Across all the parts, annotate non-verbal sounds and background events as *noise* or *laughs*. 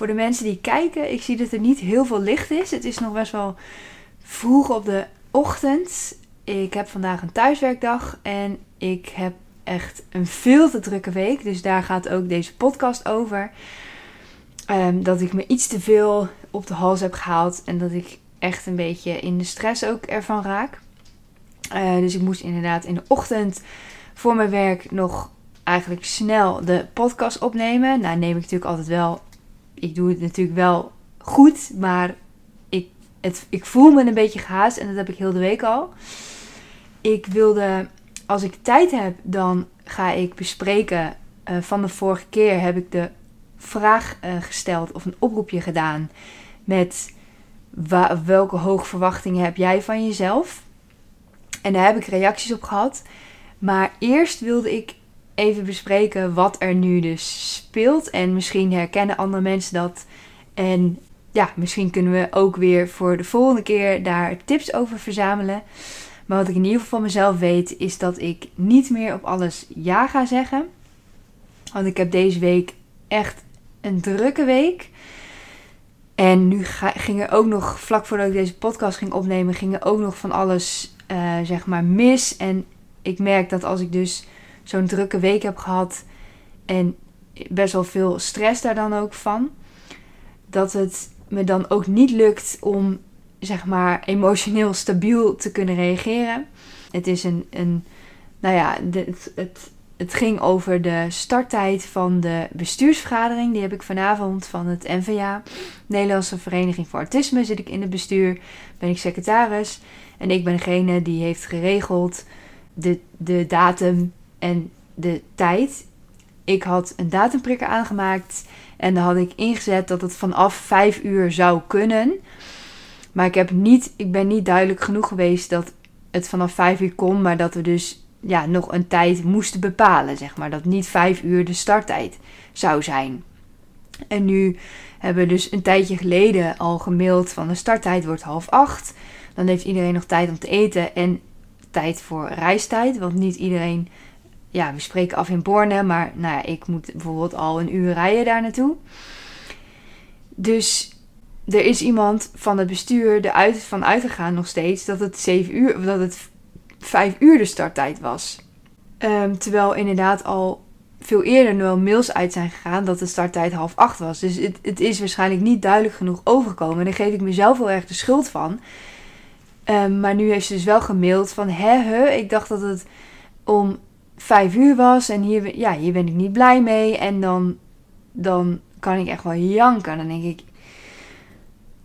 Voor de mensen die kijken, ik zie dat er niet heel veel licht is. Het is nog best wel vroeg op de ochtend. Ik heb vandaag een thuiswerkdag en ik heb echt een veel te drukke week. Dus daar gaat ook deze podcast over. Ehm, dat ik me iets te veel op de hals heb gehaald en dat ik echt een beetje in de stress ook ervan raak. Uh, dus ik moest inderdaad in de ochtend voor mijn werk nog eigenlijk snel de podcast opnemen. Nou, neem ik natuurlijk altijd wel. Ik doe het natuurlijk wel goed, maar ik, het, ik voel me een beetje gehaast en dat heb ik heel de week al. Ik wilde, als ik tijd heb, dan ga ik bespreken. Uh, van de vorige keer heb ik de vraag uh, gesteld of een oproepje gedaan met welke hoge verwachtingen heb jij van jezelf? En daar heb ik reacties op gehad. Maar eerst wilde ik even bespreken wat er nu dus speelt. En misschien herkennen andere mensen dat. En ja, misschien kunnen we ook weer voor de volgende keer daar tips over verzamelen. Maar wat ik in ieder geval van mezelf weet, is dat ik niet meer op alles ja ga zeggen. Want ik heb deze week echt een drukke week. En nu ga, ging er ook nog, vlak voordat ik deze podcast ging opnemen, ging er ook nog van alles, uh, zeg maar, mis. En ik merk dat als ik dus zo'n drukke week heb gehad en best wel veel stress daar dan ook van, dat het me dan ook niet lukt om, zeg maar, emotioneel stabiel te kunnen reageren. Het is een, een nou ja, het, het het ging over de starttijd van de bestuursvergadering. Die heb ik vanavond van het NVA, Nederlandse Vereniging voor Autisme. Zit ik in het bestuur, ben ik secretaris. En ik ben degene die heeft geregeld de, de datum en de tijd. Ik had een datumprikker aangemaakt en dan had ik ingezet dat het vanaf 5 uur zou kunnen. Maar ik, heb niet, ik ben niet duidelijk genoeg geweest dat het vanaf 5 uur kon, maar dat we dus ja, nog een tijd moesten bepalen. Zeg maar. Dat niet vijf uur de starttijd zou zijn. En nu hebben we dus een tijdje geleden al gemaild van de starttijd wordt half acht. Dan heeft iedereen nog tijd om te eten en tijd voor reistijd. Want niet iedereen, ja, we spreken af in Borne, maar nou ja, ik moet bijvoorbeeld al een uur rijden daar naartoe. Dus er is iemand van het bestuur eruit van uitgegaan nog steeds dat het 7 uur, dat het vijf uur de starttijd was. Um, terwijl inderdaad al veel eerder wel mails uit zijn gegaan dat de starttijd half acht was. Dus het, het is waarschijnlijk niet duidelijk genoeg overgekomen. En daar geef ik mezelf heel erg de schuld van. Um, maar nu heeft ze dus wel gemaild van... Hè, hè, ik dacht dat het om vijf uur was. En hier, ja, hier ben ik niet blij mee. En dan, dan kan ik echt wel janken. Dan denk ik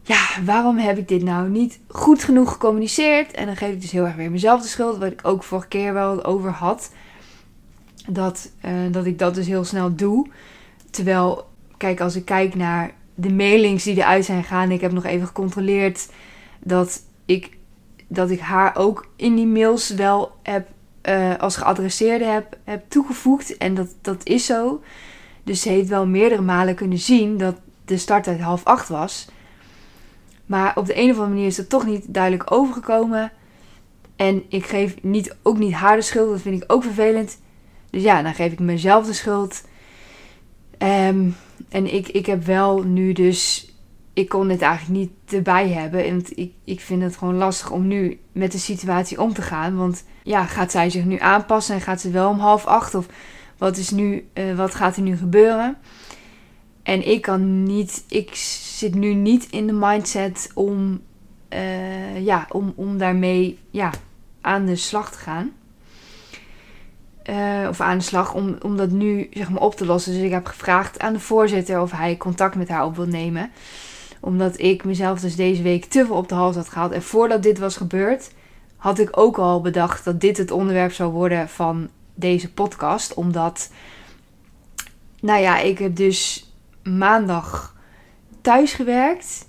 ja, waarom heb ik dit nou niet goed genoeg gecommuniceerd? En dan geef ik dus heel erg weer mezelf de schuld, wat ik ook vorige keer wel over had. Dat, uh, dat ik dat dus heel snel doe. Terwijl, kijk, als ik kijk naar de mailings die eruit zijn gegaan, ik heb nog even gecontroleerd dat ik, dat ik haar ook in die mails wel heb, uh, als geadresseerde heb, heb toegevoegd. En dat, dat is zo. Dus ze heeft wel meerdere malen kunnen zien dat de starttijd half acht was. Maar op de een of andere manier is het toch niet duidelijk overgekomen. En ik geef niet, ook niet haar de schuld. Dat vind ik ook vervelend. Dus ja, dan geef ik mezelf de schuld. Um, en ik, ik heb wel nu dus. Ik kon het eigenlijk niet erbij hebben. Want ik, ik vind het gewoon lastig om nu met de situatie om te gaan. Want ja, gaat zij zich nu aanpassen en gaat ze wel om half acht? Of wat, is nu, uh, wat gaat er nu gebeuren? En ik kan niet, ik zit nu niet in de mindset om, uh, ja, om, om daarmee ja, aan de slag te gaan. Uh, of aan de slag om, om dat nu zeg maar, op te lossen. Dus ik heb gevraagd aan de voorzitter of hij contact met haar op wil nemen. Omdat ik mezelf dus deze week te veel op de hals had gehaald. En voordat dit was gebeurd, had ik ook al bedacht dat dit het onderwerp zou worden van deze podcast. Omdat, nou ja, ik heb dus maandag thuis gewerkt.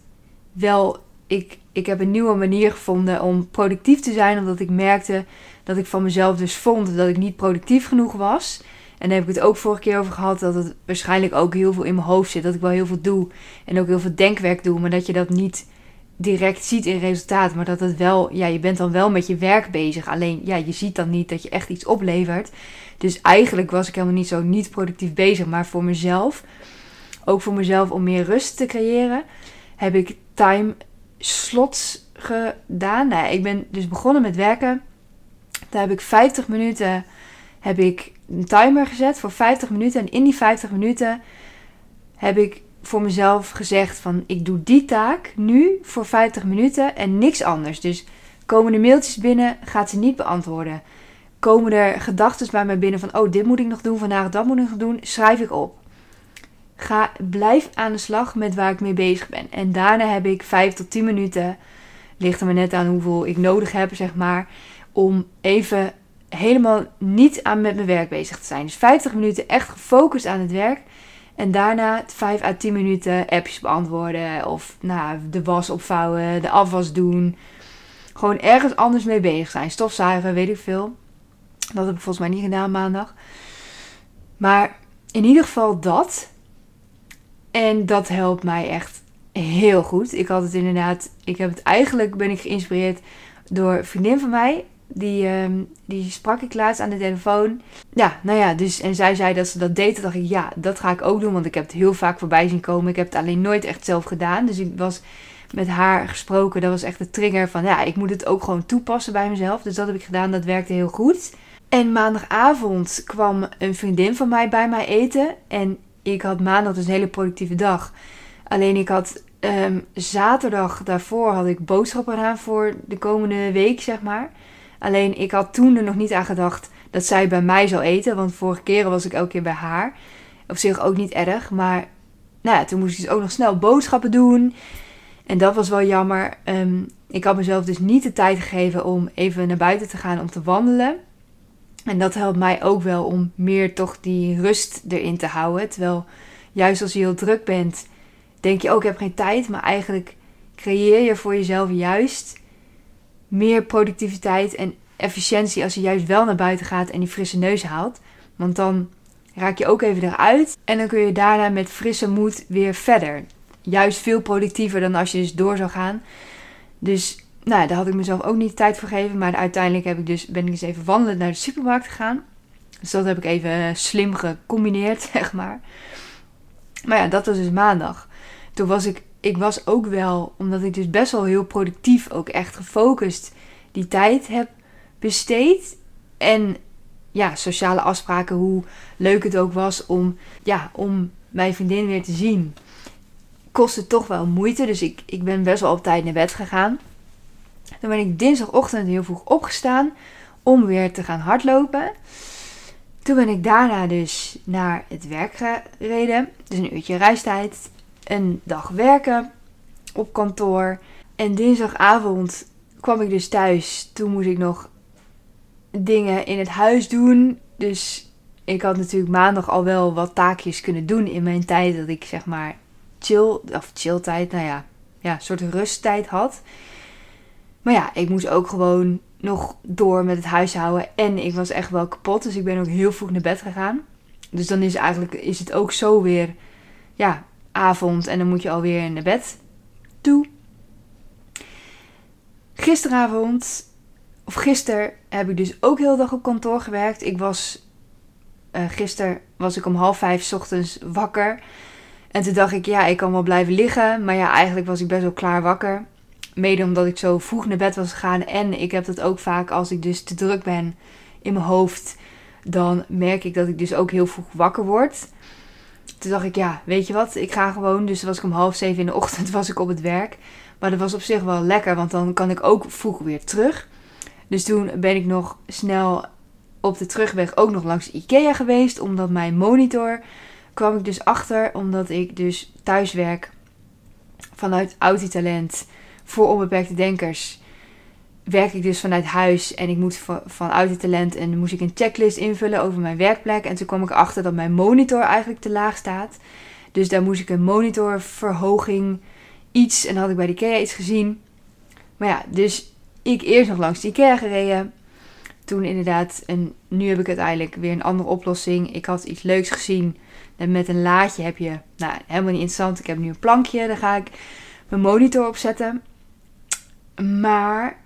Wel, ik, ik heb een nieuwe manier gevonden om productief te zijn. Omdat ik merkte dat ik van mezelf dus vond dat ik niet productief genoeg was. En daar heb ik het ook vorige keer over gehad. Dat het waarschijnlijk ook heel veel in mijn hoofd zit. Dat ik wel heel veel doe. En ook heel veel denkwerk doe. Maar dat je dat niet direct ziet in resultaat. Maar dat het wel, ja, je bent dan wel met je werk bezig. Alleen, ja, je ziet dan niet dat je echt iets oplevert. Dus eigenlijk was ik helemaal niet zo niet productief bezig. Maar voor mezelf, ook voor mezelf om meer rust te creëren, heb ik time slots gedaan. Nou, ik ben dus begonnen met werken. Daar heb ik 50 minuten heb ik een timer gezet voor 50 minuten. En in die 50 minuten heb ik voor mezelf gezegd van ik doe die taak nu voor 50 minuten en niks anders. Dus komen er mailtjes binnen, gaat ze niet beantwoorden. Komen er gedachten bij mij binnen van oh dit moet ik nog doen vandaag, dat moet ik nog doen, schrijf ik op. Ga, blijf aan de slag met waar ik mee bezig ben. En daarna heb ik 5 tot 10 minuten, ligt er maar net aan hoeveel ik nodig heb, zeg maar, om even helemaal niet aan met mijn werk bezig te zijn. Dus 50 minuten echt gefocust aan het werk. En daarna 5 à 10 minuten appjes beantwoorden. Of nou, de was opvouwen, de afwas doen. Gewoon ergens anders mee bezig zijn. Stofzuigen, weet ik veel. Dat heb ik volgens mij niet gedaan maandag. Maar in ieder geval dat. En dat helpt mij echt heel goed. Ik had het inderdaad. Ik heb het eigenlijk ben ik geïnspireerd door een vriendin van mij die, ehm, die sprak ik laatst aan de telefoon. Ja, nou ja, dus en zij zei dat ze dat deed. Toen dacht ik, ja, dat ga ik ook doen. Want ik heb het heel vaak voorbij zien komen. Ik heb het alleen nooit echt zelf gedaan. Dus ik was met haar gesproken. Dat was echt de trigger van, ja, ik moet het ook gewoon toepassen bij mezelf. Dus dat heb ik gedaan. Dat werkte heel goed. En maandagavond kwam een vriendin van mij bij mij eten. En ik had maandag dus een hele productieve dag. Alleen ik had um, zaterdag daarvoor had ik boodschappen gedaan voor de komende week, zeg maar. Alleen ik had toen er nog niet aan gedacht dat zij bij mij zou eten. Want vorige keren was ik elke keer bij haar. Op zich ook niet erg. Maar nou ja, toen moest ik dus ook nog snel boodschappen doen. En dat was wel jammer. Ehm, ik had mezelf dus niet de tijd gegeven om even naar buiten te gaan om te wandelen. En dat helpt mij ook wel om meer toch die rust erin te houden. Terwijl juist als je heel druk bent, denk je ook, ik heb geen tijd. Maar eigenlijk creëer je voor jezelf juist meer productiviteit en efficiëntie als je juist wel naar buiten gaat en die frisse neus haalt. Want dan raak je ook even eruit en dan kun je daarna met frisse moed weer verder. Juist veel productiever dan als je dus door zou gaan. Dus nou, daar had ik mezelf ook niet tijd voor gegeven. Maar uiteindelijk heb ik dus, ben ik eens even wandelen naar de supermarkt gegaan. Dus dat heb ik even slim gecombineerd, *laughs* zeg maar. Maar ja, dat was dus maandag. Toen was ik ik was ook wel, omdat ik dus best wel heel productief, ook echt gefocust die tijd heb besteed. En ja, sociale afspraken, hoe leuk het ook was om, ja, om mijn vriendin weer te zien, kostte toch wel moeite. Dus ik, ik ben best wel op tijd naar bed gegaan. Dan ben ik dinsdagochtend heel vroeg opgestaan om weer te gaan hardlopen. Toen ben ik daarna dus naar het werk gereden. Dus een uurtje reistijd een dag werken op kantoor. En dinsdagavond kwam ik dus thuis. Toen moest ik nog dingen in het huis doen. Dus ik had natuurlijk maandag al wel wat taakjes kunnen doen in mijn tijd dat ik zeg maar chill, of chill tijd, nou ja, ja, een soort rusttijd had. Maar ja, ik moest ook gewoon nog door met het huishouden. En ik was echt wel kapot. Dus ik ben ook heel vroeg naar bed gegaan. Dus dan is eigenlijk is het ook zo weer ja, avond en dan moet je alweer naar bed toe. Gisteravond, of gisteren, heb ik dus ook heel dag op kantoor gewerkt. Ik was, uh, gisteren was ik om half vijf ochtends wakker. En toen dacht ik, ja, ik kan wel blijven liggen. Maar ja, eigenlijk was ik best wel klaar wakker. Mede omdat ik zo vroeg naar bed was gegaan. En ik heb dat ook vaak als ik dus te druk ben in mijn hoofd. Dan merk ik dat ik dus ook heel vroeg wakker word. Toen dacht ik, ja, weet je wat, ik ga gewoon. Dus was ik om half zeven in de ochtend *laughs* was ik op het werk. Maar dat was op zich wel lekker, want dan kan ik ook vroeg weer terug. Dus toen ben ik nog snel op de terugweg ook nog langs Ikea geweest. Omdat mijn monitor kwam ik dus achter. Omdat ik dus thuis werk vanuit Autitalent voor onbeperkte denkers werk ik dus vanuit huis en ik moet vanuit het talent en moest ik een checklist invullen over mijn werkplek. En toen kwam ik achter dat mijn monitor eigenlijk te laag staat. Dus daar moest ik een monitorverhoging iets. En had ik bij de IKEA iets gezien. Maar ja, dus ik eerst nog langs de IKEA gereden. Toen inderdaad, en nu heb ik uiteindelijk weer een andere oplossing. Ik had iets leuks gezien. En met een laadje heb je, nou helemaal niet interessant. Ik heb nu een plankje, daar ga ik mijn monitor op zetten. Maar,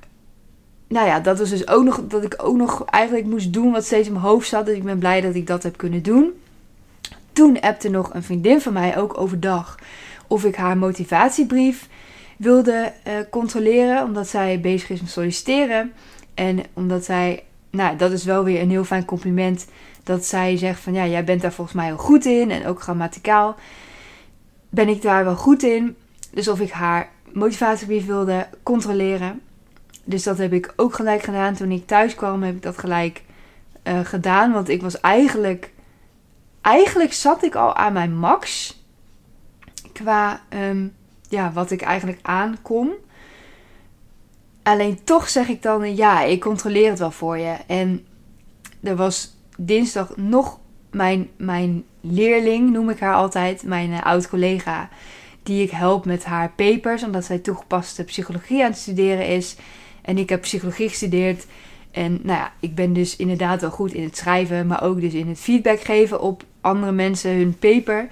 nou ja, dat was dus ook nog, dat ik ook nog eigenlijk moest doen wat steeds in mijn hoofd zat. Dus ik ben blij dat ik dat heb kunnen doen. Toen appte nog een vriendin van mij, ook overdag, of ik haar motivatiebrief wilde uh, controleren. Omdat zij bezig is met solliciteren. En omdat zij, nou dat is wel weer een heel fijn compliment. Dat zij zegt van ja, jij bent daar volgens mij heel goed in. En ook grammaticaal ben ik daar wel goed in. Dus of ik haar motivatiebrief wilde controleren. Dus dat heb ik ook gelijk gedaan. Toen ik thuis kwam heb ik dat gelijk uh, gedaan. Want ik was eigenlijk... Eigenlijk zat ik al aan mijn max. Qua um, ja, wat ik eigenlijk aankom. Alleen toch zeg ik dan, ja, ik controleer het wel voor je. En er was dinsdag nog mijn, mijn leerling, noem ik haar altijd, mijn uh, oud-collega, die ik help met haar papers, omdat zij toegepaste psychologie aan het studeren is. En ik heb psychologie gestudeerd. En nou ja, ik ben dus inderdaad wel goed in het schrijven, maar ook dus in het feedback geven op andere mensen hun paper.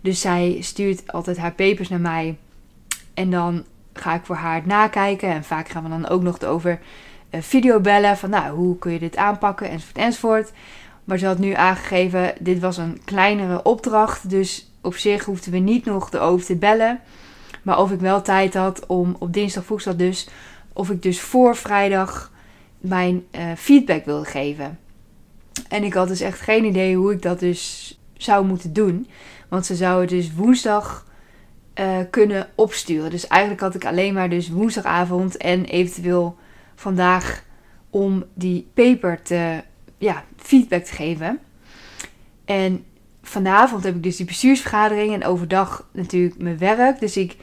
Dus zij stuurt altijd haar papers naar mij. En dan ga ik voor haar het nakijken. En vaak gaan we dan ook nog over uh, video bellen. Van nou, hoe kun je dit aanpakken enzovoort enzovoort. Maar ze had nu aangegeven, dit was een kleinere opdracht. Dus op zich hoefden we niet nog erover te bellen. Maar of ik wel tijd had om, op dinsdag vroeg dus, of ik dus voor vrijdag mijn uh, feedback wilde geven. En ik had dus echt geen idee hoe ik dat dus zou moeten doen. Want ze zouden dus woensdag uh, kunnen opsturen. Dus eigenlijk had ik alleen maar dus woensdagavond en eventueel vandaag om die paper te ja, feedback te geven. En vanavond heb ik dus die bestuursvergadering en overdag natuurlijk mijn werk. Dus ik,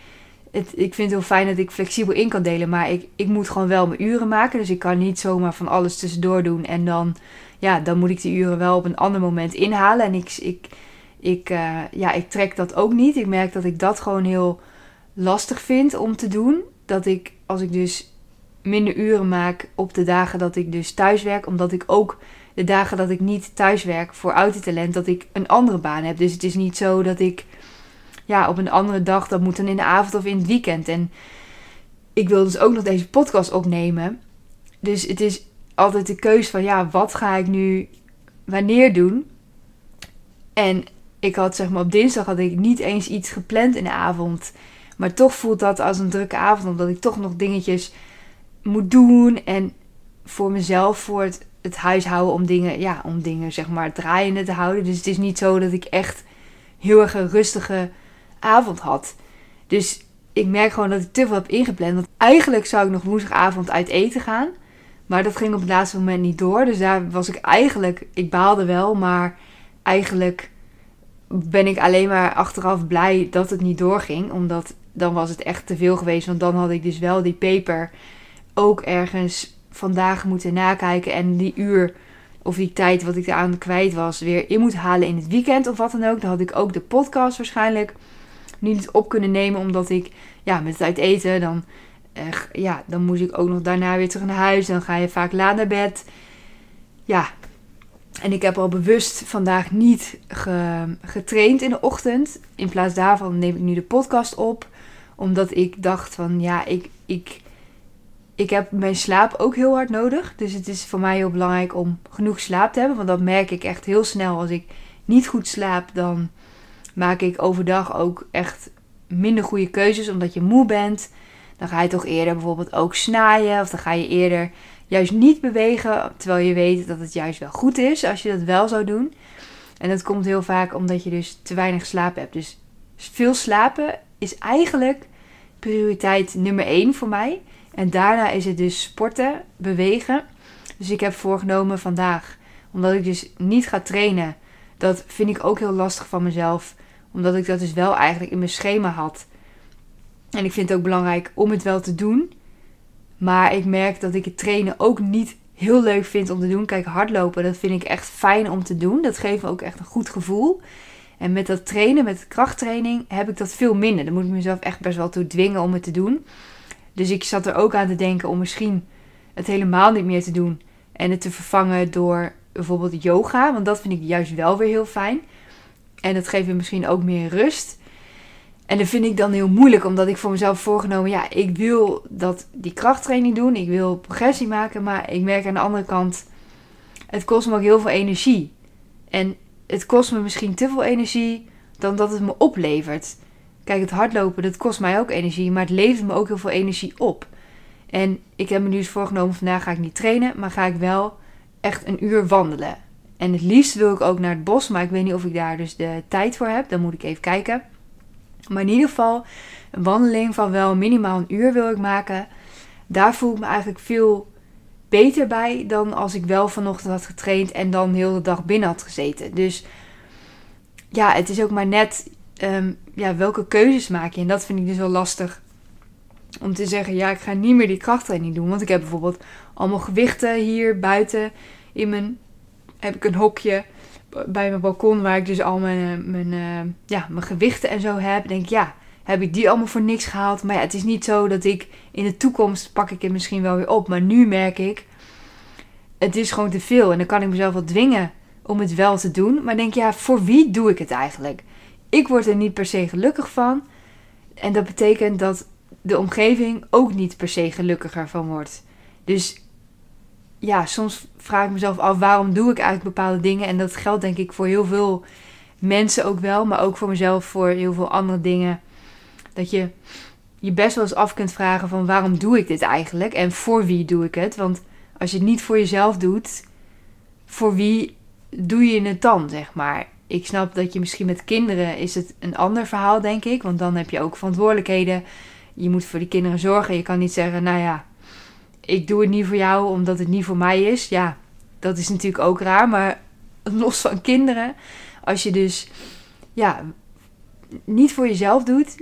het, ik vind het heel fijn dat ik flexibel in kan delen. Maar ik, ik moet gewoon wel mijn uren maken. Dus ik kan niet zomaar van alles tussendoor doen. En dan, ja, dan moet ik die uren wel op een ander moment inhalen. En ik, ik, ik, uh, ja, ik trek dat ook niet. Ik merk dat ik dat gewoon heel lastig vind om te doen. Dat ik, als ik dus minder uren maak op de dagen dat ik dus thuis werk, omdat ik ook de dagen dat ik niet thuis werk voor Autotalent, dat ik een andere baan heb. Dus het is niet zo dat ik ja, op een andere dag, dat moet dan in de avond of in het weekend. En ik wil dus ook nog deze podcast opnemen. Dus het is altijd de keuze van ja, wat ga ik nu wanneer doen? En ik had zeg maar op dinsdag had ik niet eens iets gepland in de avond. Maar toch voelt dat als een drukke avond, omdat ik toch nog dingetjes moet doen. En voor mezelf, voor het, het huishouden, om dingen, ja, om dingen zeg maar draaiende te houden. Dus het is niet zo dat ik echt heel erg een rustige avond had. Dus ik merk gewoon dat ik te veel heb ingepland. Want eigenlijk zou ik nog woensdagavond uit eten gaan. Maar dat ging op het laatste moment niet door. Dus daar was ik eigenlijk, ik baalde wel, maar eigenlijk ben ik alleen maar achteraf blij dat het niet doorging. Omdat dan was het echt te veel geweest. Want dan had ik dus wel die paper ook ergens vandaag moeten nakijken. En die uur of die tijd wat ik eraan kwijt was weer in moet halen in het weekend of wat dan ook. Dan had ik ook de podcast waarschijnlijk niet op kunnen nemen. Omdat ik ja, met het uit eten dan... Eh, ja, dan moest ik ook nog daarna weer terug naar huis. Dan ga je vaak laat naar bed. Ja, en ik heb al bewust vandaag niet getraind in de ochtend. In plaats daarvan neem ik nu de podcast op. Omdat ik dacht van ja, ik, ik, ik heb mijn slaap ook heel hard nodig. Dus het is voor mij heel belangrijk om genoeg slaap te hebben. Want dat merk ik echt heel snel. Als ik niet goed slaap, dan maak ik overdag ook echt minder goede keuzes. Omdat je moe bent. Dan ga je toch eerder bijvoorbeeld ook snaaien. Of dan ga je eerder juist niet bewegen, terwijl je weet dat het juist wel goed is als je dat wel zou doen. En dat komt heel vaak omdat je dus te weinig slaap hebt. Dus veel slapen is eigenlijk prioriteit nummer 1 voor mij. En daarna is het dus sporten, bewegen. Dus ik heb voorgenomen vandaag, omdat ik dus niet ga trainen, dat vind ik ook heel lastig van mezelf, omdat ik dat dus wel eigenlijk in mijn schema had. En ik vind het ook belangrijk om het wel te doen. Maar ik merk dat ik het trainen ook niet heel leuk vind om te doen. Kijk, hardlopen, dat vind ik echt fijn om te doen. Dat geeft me ook echt een goed gevoel. En met dat trainen, met krachttraining, heb ik dat veel minder. Dan moet ik mezelf echt best wel toe dwingen om het te doen. Dus ik zat er ook aan te denken om misschien het helemaal niet meer te doen. En het te vervangen door bijvoorbeeld yoga. Want dat vind ik juist wel weer heel fijn. En dat geeft me misschien ook meer rust. En dat vind ik dan heel moeilijk, omdat ik voor mezelf voorgenomen, ja, ik wil dat die krachttraining doen, ik wil progressie maken, maar ik merk aan de andere kant, het kost me ook heel veel energie. En het kost me misschien te veel energie dan dat het me oplevert. Kijk, het hardlopen, dat kost mij ook energie, maar het levert me ook heel veel energie op. En ik heb me nu eens voorgenomen, vandaag ga ik niet trainen, maar ga ik wel echt een uur wandelen. En het liefst wil ik ook naar het bos, maar ik weet niet of ik daar dus de tijd voor heb. Dan moet ik even kijken. Maar in ieder geval, een wandeling van wel minimaal een uur wil ik maken. Daar voel ik me eigenlijk veel beter bij dan als ik wel vanochtend had getraind en dan heel de dag binnen had gezeten. Dus ja, het is ook maar net ehm, ja, welke keuzes maak je. En dat vind ik dus wel lastig. Om te zeggen, ja, ik ga niet meer die krachttraining doen. Want ik heb bijvoorbeeld allemaal gewichten hier buiten in mijn... Heb ik een hokje bij mijn balkon waar ik dus al mijn, eh, mijn, uh, ja, mijn gewichten en zo heb. Denk ja, heb ik die allemaal voor niks gehaald. Maar ja, het is niet zo dat ik in de toekomst pak ik het misschien wel weer op. Maar nu merk ik, het is gewoon te veel. En dan kan ik mezelf wel dwingen om het wel te doen. Maar denk, ja, voor wie doe ik het eigenlijk? Ik word er niet per se gelukkig van. En dat betekent dat de omgeving ook niet per se gelukkiger van wordt. Dus ja, soms vraag ik mezelf af waarom doe ik eigenlijk bepaalde dingen. En dat geldt denk ik voor heel veel mensen ook wel, maar ook voor mezelf voor heel veel andere dingen. Dat je je best wel eens af kunt vragen van waarom doe ik dit eigenlijk en voor wie doe ik het? Want als je het niet voor jezelf doet, voor wie doe je het dan, zeg maar? Ik snap dat je misschien met kinderen is het een ander verhaal, denk ik. Want dan heb je ook verantwoordelijkheden. Je moet voor die kinderen zorgen. Je kan niet zeggen, nou ja, ik doe het niet voor jou omdat het niet voor mij is. Ja, dat is natuurlijk ook raar. Maar *laughs* los van kinderen, als je dus ja, niet voor jezelf doet,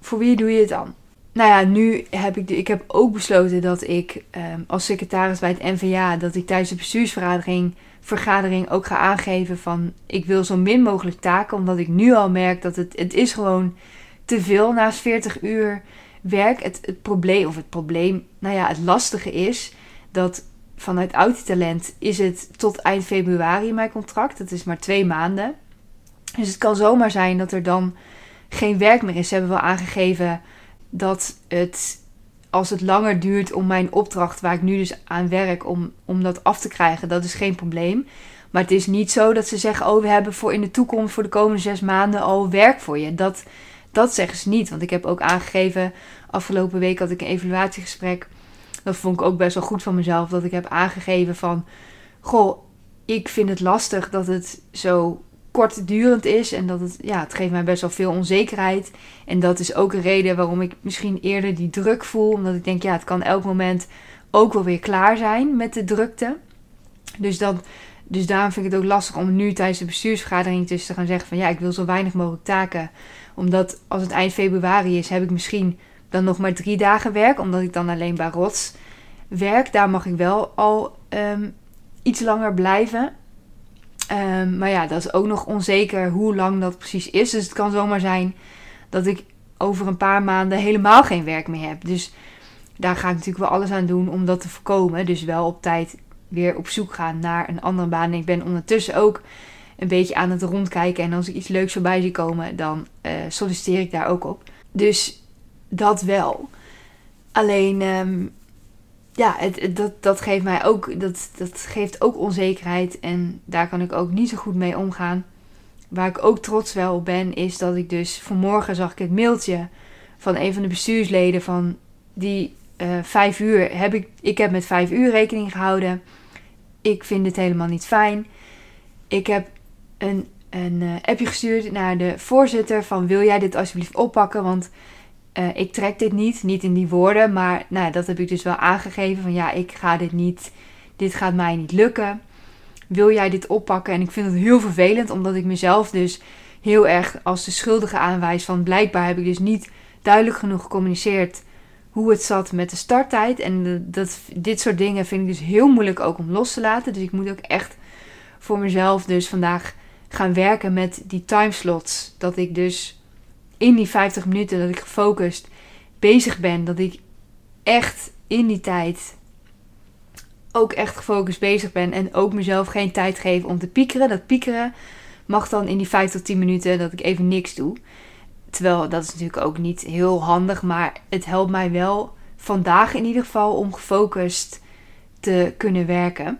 voor wie doe je het dan? Nou ja, nu heb ik, ik heb ook besloten dat ik ehm, als secretaris bij het NVA, dat ik tijdens de bestuursvergadering vergadering ook ga aangeven van ik wil zo min mogelijk taken, omdat ik nu al merk dat het, het is gewoon te veel naast 40 uur werk. Het, probleem, of het probleem, nou ja, het lastige is dat vanuit Autitalent is het tot eind februari mijn contract. Dat is maar twee maanden. Dus het kan zomaar zijn dat er dan geen werk meer is. Ze hebben wel aangegeven dat het, als het langer duurt om mijn opdracht, waar ik nu dus aan werk, om, om dat af te krijgen, dat is geen probleem. Maar het is niet zo dat ze zeggen: Oh, we hebben voor in de toekomst, voor de komende zes maanden al werk voor je. Dat, dat zeggen ze niet. Want ik heb ook aangegeven, afgelopen week had ik een evaluatiegesprek. Dat vond ik ook best wel goed van mezelf. Dat ik heb aangegeven van, goh, ik vind het lastig dat het zo kortdurend is. En dat het, ja, het geeft mij best wel veel onzekerheid. En dat is ook een reden waarom ik misschien eerder die druk voel. Omdat ik denk, ja, het kan elk moment ook wel weer klaar zijn met de drukte. Dus, dat, dus daarom vind ik het ook lastig om nu tijdens de bestuursvergadering dus te gaan zeggen van ja, ik wil zo weinig mogelijk taken omdat als het eind februari is, heb ik misschien dan nog maar drie dagen werk. Omdat ik dan alleen bij Rots werk. Daar mag ik wel al ehm, iets langer blijven. Ehm, maar ja, dat is ook nog onzeker hoe lang dat precies is. Dus het kan zomaar zijn dat ik over een paar maanden helemaal geen werk meer heb. Dus daar ga ik natuurlijk wel alles aan doen om dat te voorkomen. Dus wel op tijd weer op zoek gaan naar een andere baan. En ik ben ondertussen ook een beetje aan het rondkijken. En als ik iets leuks voorbij zie komen, dan uh, solliciteer ik daar ook op. Dus dat wel. Alleen, ehm, ja, het, dat, dat geeft mij ook, dat, dat geeft ook onzekerheid. En daar kan ik ook niet zo goed mee omgaan. Waar ik ook trots wel op ben, is dat ik dus vanmorgen zag ik het mailtje van een van de bestuursleden van die uh, vijf uur heb ik, ik heb met vijf uur rekening gehouden. Ik vind het helemaal niet fijn. Ik heb een, uh, appje gestuurd naar de voorzitter van wil jij dit alsjeblieft oppakken, want uh, ik trek dit niet, niet in die woorden, maar nou, dat heb ik dus wel aangegeven van ja, ik ga dit niet, dit gaat mij niet lukken. Wil jij dit oppakken? En ik vind het heel vervelend, omdat ik mezelf dus heel erg als de schuldige aanwijs van blijkbaar heb ik dus niet duidelijk genoeg gecommuniceerd hoe het zat met de starttijd. En dat, dit soort dingen vind ik dus heel moeilijk ook om los te laten. Dus ik moet ook echt voor mezelf dus vandaag gaan werken met die timeslots. Dat ik dus in die 50 minuten dat ik gefocust bezig ben. Dat ik echt in die tijd ook echt gefocust bezig ben. En ook mezelf geen tijd geef om te piekeren. Dat piekeren mag dan in die 5 tot 10 minuten dat ik even niks doe. Terwijl dat is natuurlijk ook niet heel handig. Maar het helpt mij wel vandaag in ieder geval om gefocust te kunnen werken.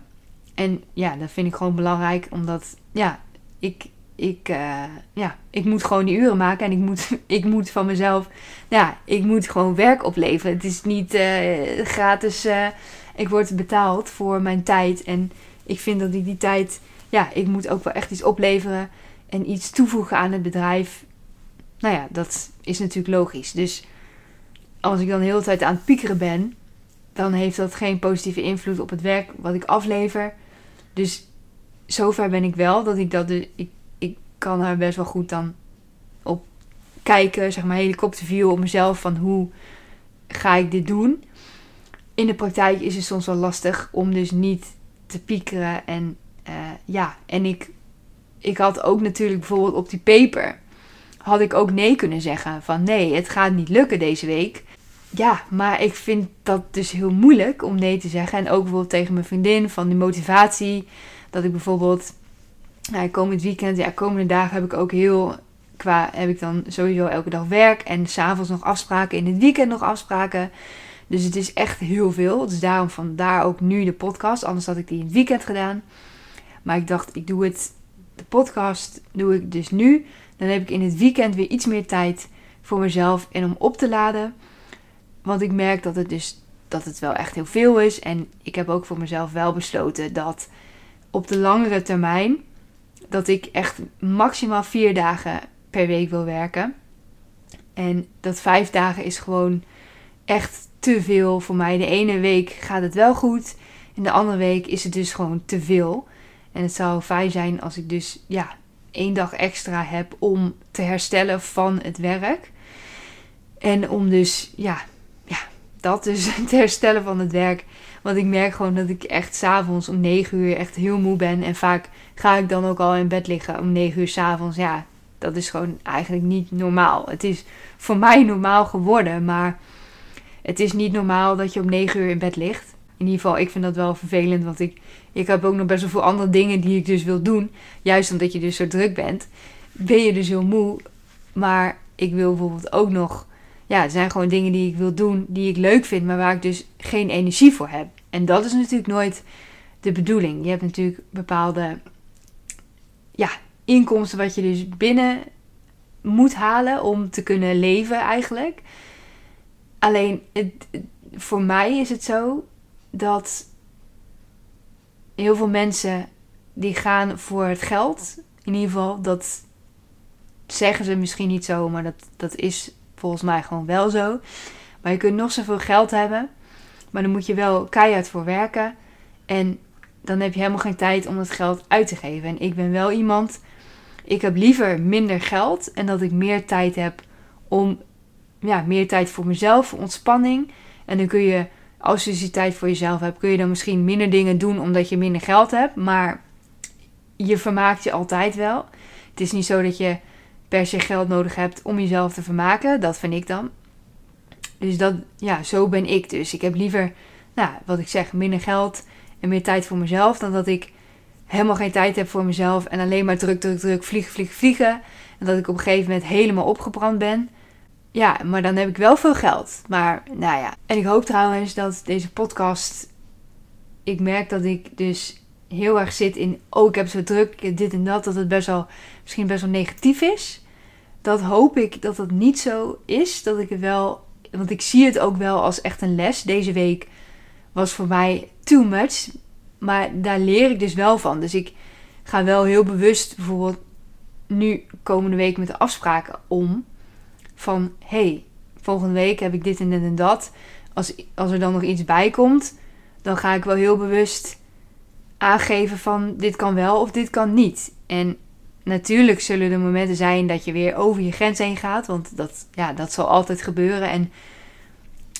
En ja, dat vind ik gewoon belangrijk. Omdat ja, ik, ik, uh, ja, ik moet gewoon die uren maken. En ik moet, *laughs* ik moet van mezelf. Ja, ik moet gewoon werk opleveren. Het is niet uh, gratis. Uh, ik word betaald voor mijn tijd. En ik vind dat ik die tijd. Ja, ik moet ook wel echt iets opleveren. En iets toevoegen aan het bedrijf. Nou ja, dat is natuurlijk logisch. Dus als ik dan de hele tijd aan het piekeren ben. Dan heeft dat geen positieve invloed op het werk wat ik aflever. Dus zover ben ik wel dat ik dat. Dus, ik, ik kan er best wel goed dan op kijken. Zeg maar helikopterview op mezelf. Van hoe ga ik dit doen? in de praktijk is het soms wel lastig om dus niet te piekeren. En uh, ja, en ik, ik had ook natuurlijk bijvoorbeeld op die paper, had ik ook nee kunnen zeggen. Van nee, het gaat niet lukken deze week. Ja, maar ik vind dat dus heel moeilijk om nee te zeggen. En ook bijvoorbeeld tegen mijn vriendin van die motivatie. Dat ik bijvoorbeeld, nou, komend weekend, ja, komende dagen heb ik ook heel, qua, heb ik dan sowieso elke dag werk. En s'avonds nog afspraken, in het weekend nog afspraken. Dus het is echt heel veel. Dus daarom vandaar ook nu de podcast. Anders had ik die in het weekend gedaan. Maar ik dacht, ik doe het. De podcast doe ik dus nu. Dan heb ik in het weekend weer iets meer tijd voor mezelf en om op te laden. Want ik merk dat het dus dat het wel echt heel veel is. En ik heb ook voor mezelf wel besloten dat op de langere termijn dat ik echt maximaal vier dagen per week wil werken. En dat vijf dagen is gewoon echt te veel voor mij. De ene week gaat het wel goed. En de andere week is het dus gewoon te veel. En het zou fijn zijn als ik dus ja, één dag extra heb om te herstellen van het werk. En om dus, ja, ja, dat dus *laughs* te herstellen van het werk. Want ik merk gewoon dat ik echt s'avonds om 9 uur echt heel moe ben. En vaak ga ik dan ook al in bed liggen om 9 uur s'avonds. Ja, dat is gewoon eigenlijk niet normaal. Het is voor mij normaal geworden, maar het is niet normaal dat je om 9 uur in bed ligt. In ieder geval, ik vind dat wel vervelend. Want ik, ik heb ook nog best wel veel andere dingen die ik dus wil doen. Juist omdat je dus zo druk bent. Ben je dus heel moe. Maar ik wil bijvoorbeeld ook nog. Ja, er zijn gewoon dingen die ik wil doen. Die ik leuk vind. Maar waar ik dus geen energie voor heb. En dat is natuurlijk nooit de bedoeling. Je hebt natuurlijk bepaalde. Ja, inkomsten wat je dus binnen moet halen om te kunnen leven eigenlijk. Alleen het, voor mij is het zo dat heel veel mensen die gaan voor het geld. In ieder geval, dat zeggen ze misschien niet zo, maar dat, dat is volgens mij gewoon wel zo. Maar je kunt nog zoveel geld hebben, maar dan moet je wel keihard voor werken. En dan heb je helemaal geen tijd om dat geld uit te geven. En ik ben wel iemand, ik heb liever minder geld en dat ik meer tijd heb om ja, meer tijd voor mezelf, voor ontspanning. En dan kun je, als je die tijd voor jezelf hebt, kun je dan misschien minder dingen doen omdat je minder geld hebt. Maar je vermaakt je altijd wel. Het is niet zo dat je per se geld nodig hebt om jezelf te vermaken. Dat vind ik dan. Dus dat, ja, zo ben ik dus. Ik heb liever, nou, wat ik zeg, minder geld en meer tijd voor mezelf. Dan dat ik helemaal geen tijd heb voor mezelf en alleen maar druk, druk, druk, vliegen, vliegen, vliegen. En dat ik op een gegeven moment helemaal opgebrand ben. Ja, maar dan heb ik wel veel geld. Maar nou ja. En ik hoop trouwens dat deze podcast. Ik merk dat ik dus heel erg zit in. Oh, ik heb zo druk, dit en dat. Dat het best wel. Misschien best wel negatief is. Dat hoop ik dat dat niet zo is. Dat ik het wel. Want ik zie het ook wel als echt een les. Deze week was voor mij too much. Maar daar leer ik dus wel van. Dus ik ga wel heel bewust bijvoorbeeld nu komende week met de afspraken om van hey, volgende week heb ik dit en dit en dat. Als, als er dan nog iets bij komt, dan ga ik wel heel bewust aangeven van dit kan wel of dit kan niet. En natuurlijk zullen er momenten zijn dat je weer over je grens heen gaat, want dat, ja, dat zal altijd gebeuren. En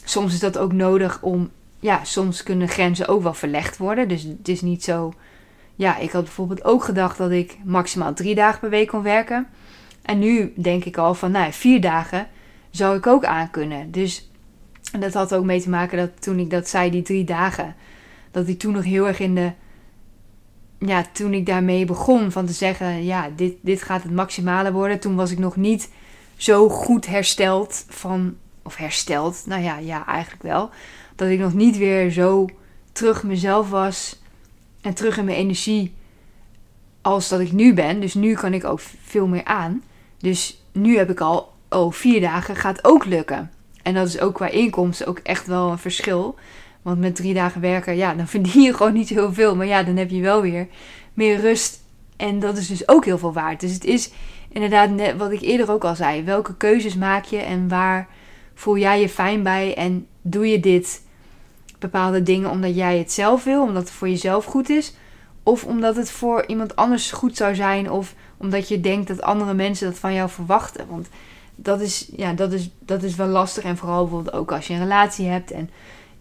soms is dat ook nodig om, ja, soms kunnen grenzen ook wel verlegd worden. Dus het is niet zo, ja, ik had bijvoorbeeld ook gedacht dat ik maximaal drie dagen per week kon werken. En nu denk ik al van, nou, vier dagen zou ik ook aan kunnen. Dus dat had ook mee te maken dat toen ik dat zei, die drie dagen, dat ik toen nog heel erg in de. Ja, toen ik daarmee begon van te zeggen, ja, dit, dit gaat het maximale worden. Toen was ik nog niet zo goed hersteld van, of hersteld, nou ja, ja, eigenlijk wel. Dat ik nog niet weer zo terug mezelf was en terug in mijn energie als dat ik nu ben. Dus nu kan ik ook veel meer aan. Dus nu heb ik al, oh, vier dagen gaat ook lukken. En dat is ook qua inkomsten ook echt wel een verschil. Want met drie dagen werken, ja, dan *laughs* verdien je gewoon niet heel veel. Maar ja, dan heb je wel weer meer rust. En dat is dus ook heel veel waard. Dus het is inderdaad net wat ik eerder ook al zei. Welke keuzes maak je en waar voel jij je fijn bij? En doe je dit bepaalde dingen omdat jij het zelf wil, omdat het voor jezelf goed is? Of omdat het voor iemand anders goed zou zijn? Of omdat je denkt dat andere mensen dat van jou verwachten? Want dat is, ja, dat is, dat is wel lastig. En vooral bijvoorbeeld ook als je een relatie hebt. En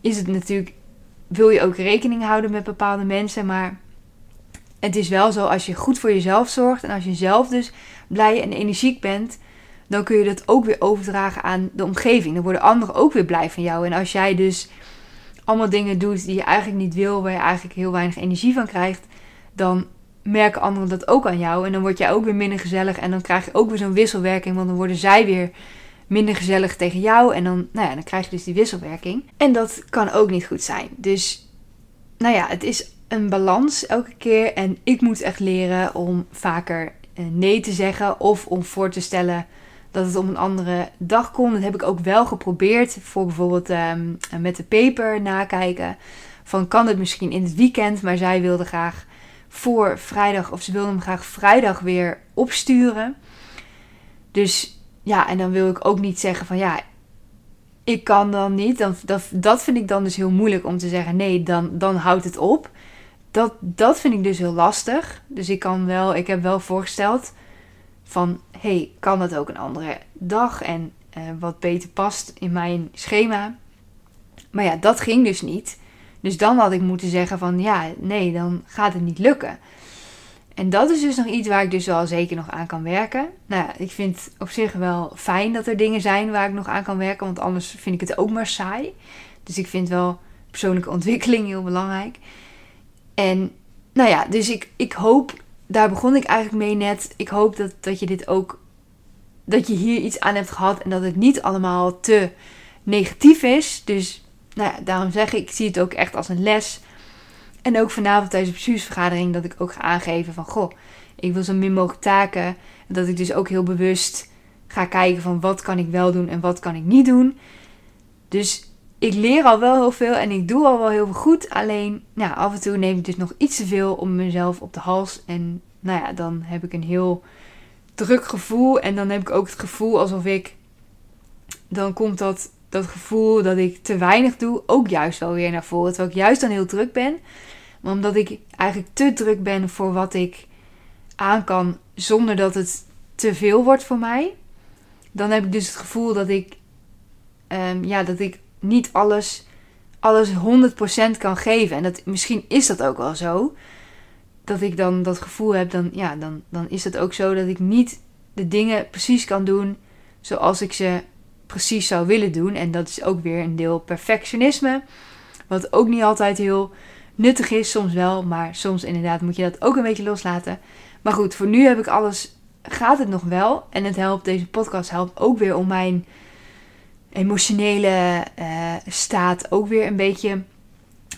is het natuurlijk, wil je ook rekening houden met bepaalde mensen. Maar het is wel zo, als je goed voor jezelf zorgt. En als je zelf dus blij en energiek bent. Dan kun je dat ook weer overdragen aan de omgeving. Dan worden anderen ook weer blij van jou. En als jij dus allemaal dingen doet die je eigenlijk niet wil, waar je eigenlijk heel weinig energie van krijgt, dan merken anderen dat ook aan jou. En dan word jij ook weer minder gezellig. En dan krijg je ook weer zo'n wisselwerking. Want dan worden zij weer minder gezellig tegen jou. En dan, nou ja, dan krijg je dus die wisselwerking. En dat kan ook niet goed zijn. Dus, nou ja, het is een balans elke keer. En ik moet echt leren om vaker eh, nee te zeggen. Of om voor te stellen dat het om een andere dag komt. Dat heb ik ook wel geprobeerd. Voor bijvoorbeeld um, met de paper nakijken. Van kan het misschien in het weekend. Maar zij wilde graag voor vrijdag, of ze wilde hem graag vrijdag weer opsturen. Dus ja, en dan wil ik ook niet zeggen van ja, ik kan dan niet. Dan, dat, vind ik dan dus heel moeilijk om te zeggen nee, dan, dan houdt het op. Dat, dat vind ik dus heel lastig. Dus ik kan wel, ik heb wel voorgesteld van hey, kan dat ook een andere dag en uh, wat beter past in mijn schema. Maar ja, dat ging dus niet. Dus dan had ik moeten zeggen van ja, nee, dan gaat het niet lukken. En dat is dus nog iets waar ik dus wel zeker nog aan kan werken. Nou ja, ik vind op zich wel fijn dat er dingen zijn waar ik nog aan kan werken, want anders vind ik het ook maar saai. Dus ik vind wel persoonlijke *laughs* ontwikkeling heel belangrijk. En nou ja, dus ik, ik hoop, daar begon ik eigenlijk mee net. Ik hoop dat, dat je dit ook, dat je hier iets aan hebt gehad en dat het niet allemaal te negatief is. Dus nou ja, daarom zeg ik, ik zie het ook echt als een les. En ook vanavond tijdens de bestuursvergadering dat ik ook ga aangeven van... Goh, ik wil zo min mogelijk taken. En dat ik dus ook heel bewust ga kijken van wat kan ik wel doen en wat kan ik niet doen. Dus ik leer al wel heel veel en ik doe al wel heel veel goed. Alleen nou, af en toe neem ik dus nog iets te veel om mezelf op de hals. En nou ja, dan heb ik een heel druk gevoel. En dan heb ik ook het gevoel alsof ik... Dan komt dat dat gevoel dat ik te weinig doe ook juist wel weer naar voren. Terwijl ik juist dan heel druk ben. Maar omdat ik eigenlijk te druk ben voor wat ik aan kan zonder dat het te veel wordt voor mij. Dan heb ik dus het gevoel dat ik, um, ja, dat ik niet alles, alles 100% kan geven. En dat, misschien is dat ook wel zo. Dat ik dan dat gevoel heb, dan, ja, dan, dan is het ook zo dat ik niet de dingen precies kan doen zoals ik ze precies zou willen doen. En dat is ook weer een deel perfectionisme. Wat ook niet altijd heel nuttig is, soms wel. Maar soms inderdaad moet je dat ook een beetje loslaten. Maar goed, voor nu heb ik alles. Gaat het nog wel? En het helpt, deze podcast helpt ook weer om mijn emotionele uh, staat ook weer een beetje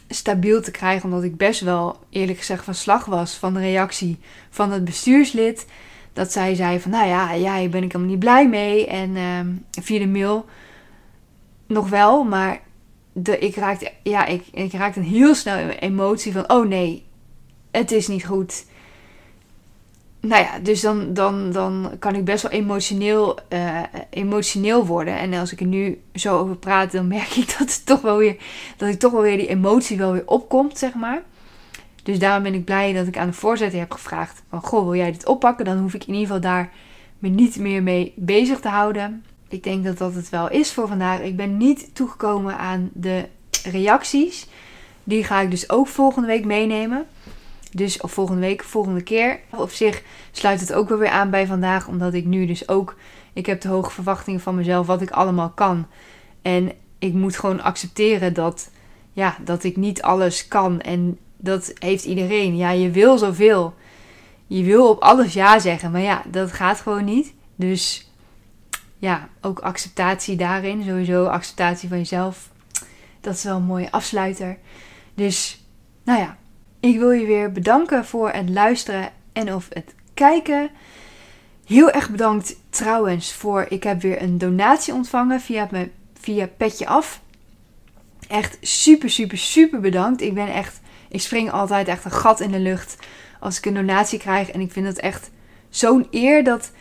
stabiel te krijgen. Omdat ik best wel eerlijk gezegd van slag was van de reactie van het bestuurslid dat zij zei van, nou ja, ja, ben ik helemaal niet blij mee. En ehm, via de mail nog wel, maar de, ik, raakte, ja, ik, ik raakte een heel snel emotie van, oh nee, het is niet goed. Nou ja, dus dan, dan, dan kan ik best wel emotioneel, uh, emotioneel worden. En als ik er nu zo over praat, dan merk ik *laughs* dat, het toch wel weer, dat ik toch wel weer die emotie wel weer opkomt, zeg maar. Dus daarom ben ik blij dat ik aan de voorzitter heb gevraagd: van goh, wil jij dit oppakken? Dan hoef ik in ieder geval daar me niet meer mee bezig te houden. Ik denk dat dat het wel is voor vandaag. Ik ben niet toegekomen aan de reacties. Die ga ik dus ook volgende week meenemen. Dus of volgende week, volgende keer. Op zich sluit het ook wel weer aan bij vandaag, omdat ik nu dus ook, ik heb de hoge verwachtingen van mezelf, wat ik allemaal kan. En ik moet gewoon accepteren dat, ja, dat ik niet alles kan. En dat heeft iedereen. Ja, je wil zoveel. Je wil op alles ja zeggen, maar ja, dat gaat gewoon niet. Dus ja, ook acceptatie daarin. Sowieso acceptatie van jezelf. Dat is wel een mooie afsluiter. Dus, nou ja, ik wil je weer bedanken voor het luisteren en of het kijken. Heel erg bedankt trouwens voor, ik heb weer een donatie ontvangen via, mijn, via Petje Af. Echt super, super, super bedankt. Ik ben echt, ik spring altijd echt een gat in de lucht als ik een donatie krijg. En ik vind het echt zo'n eer dat,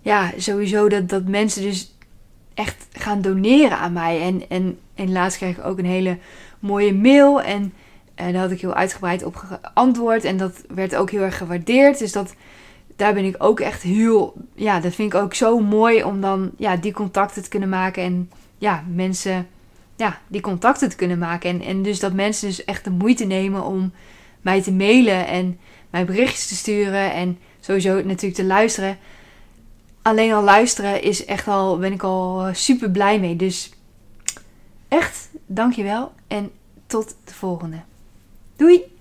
ja, sowieso dat, dat mensen dus echt gaan doneren aan mij. En, en, en laatst kreeg ik ook een hele mooie mail en en daar had ik heel uitgebreid op geantwoord. En dat werd ook heel erg gewaardeerd. Dus dat, daar ben ik ook echt heel. Ja, dat vind ik ook zo mooi om dan ja, die contacten te kunnen maken. En ja, mensen. Ja, die contacten te kunnen maken. En, en dus dat mensen dus echt de moeite nemen om mij te mailen en mij berichtjes te sturen. En sowieso natuurlijk te luisteren. Alleen al luisteren is echt al, ben ik al super blij mee. Dus echt, dankjewel. En tot de volgende. Doei!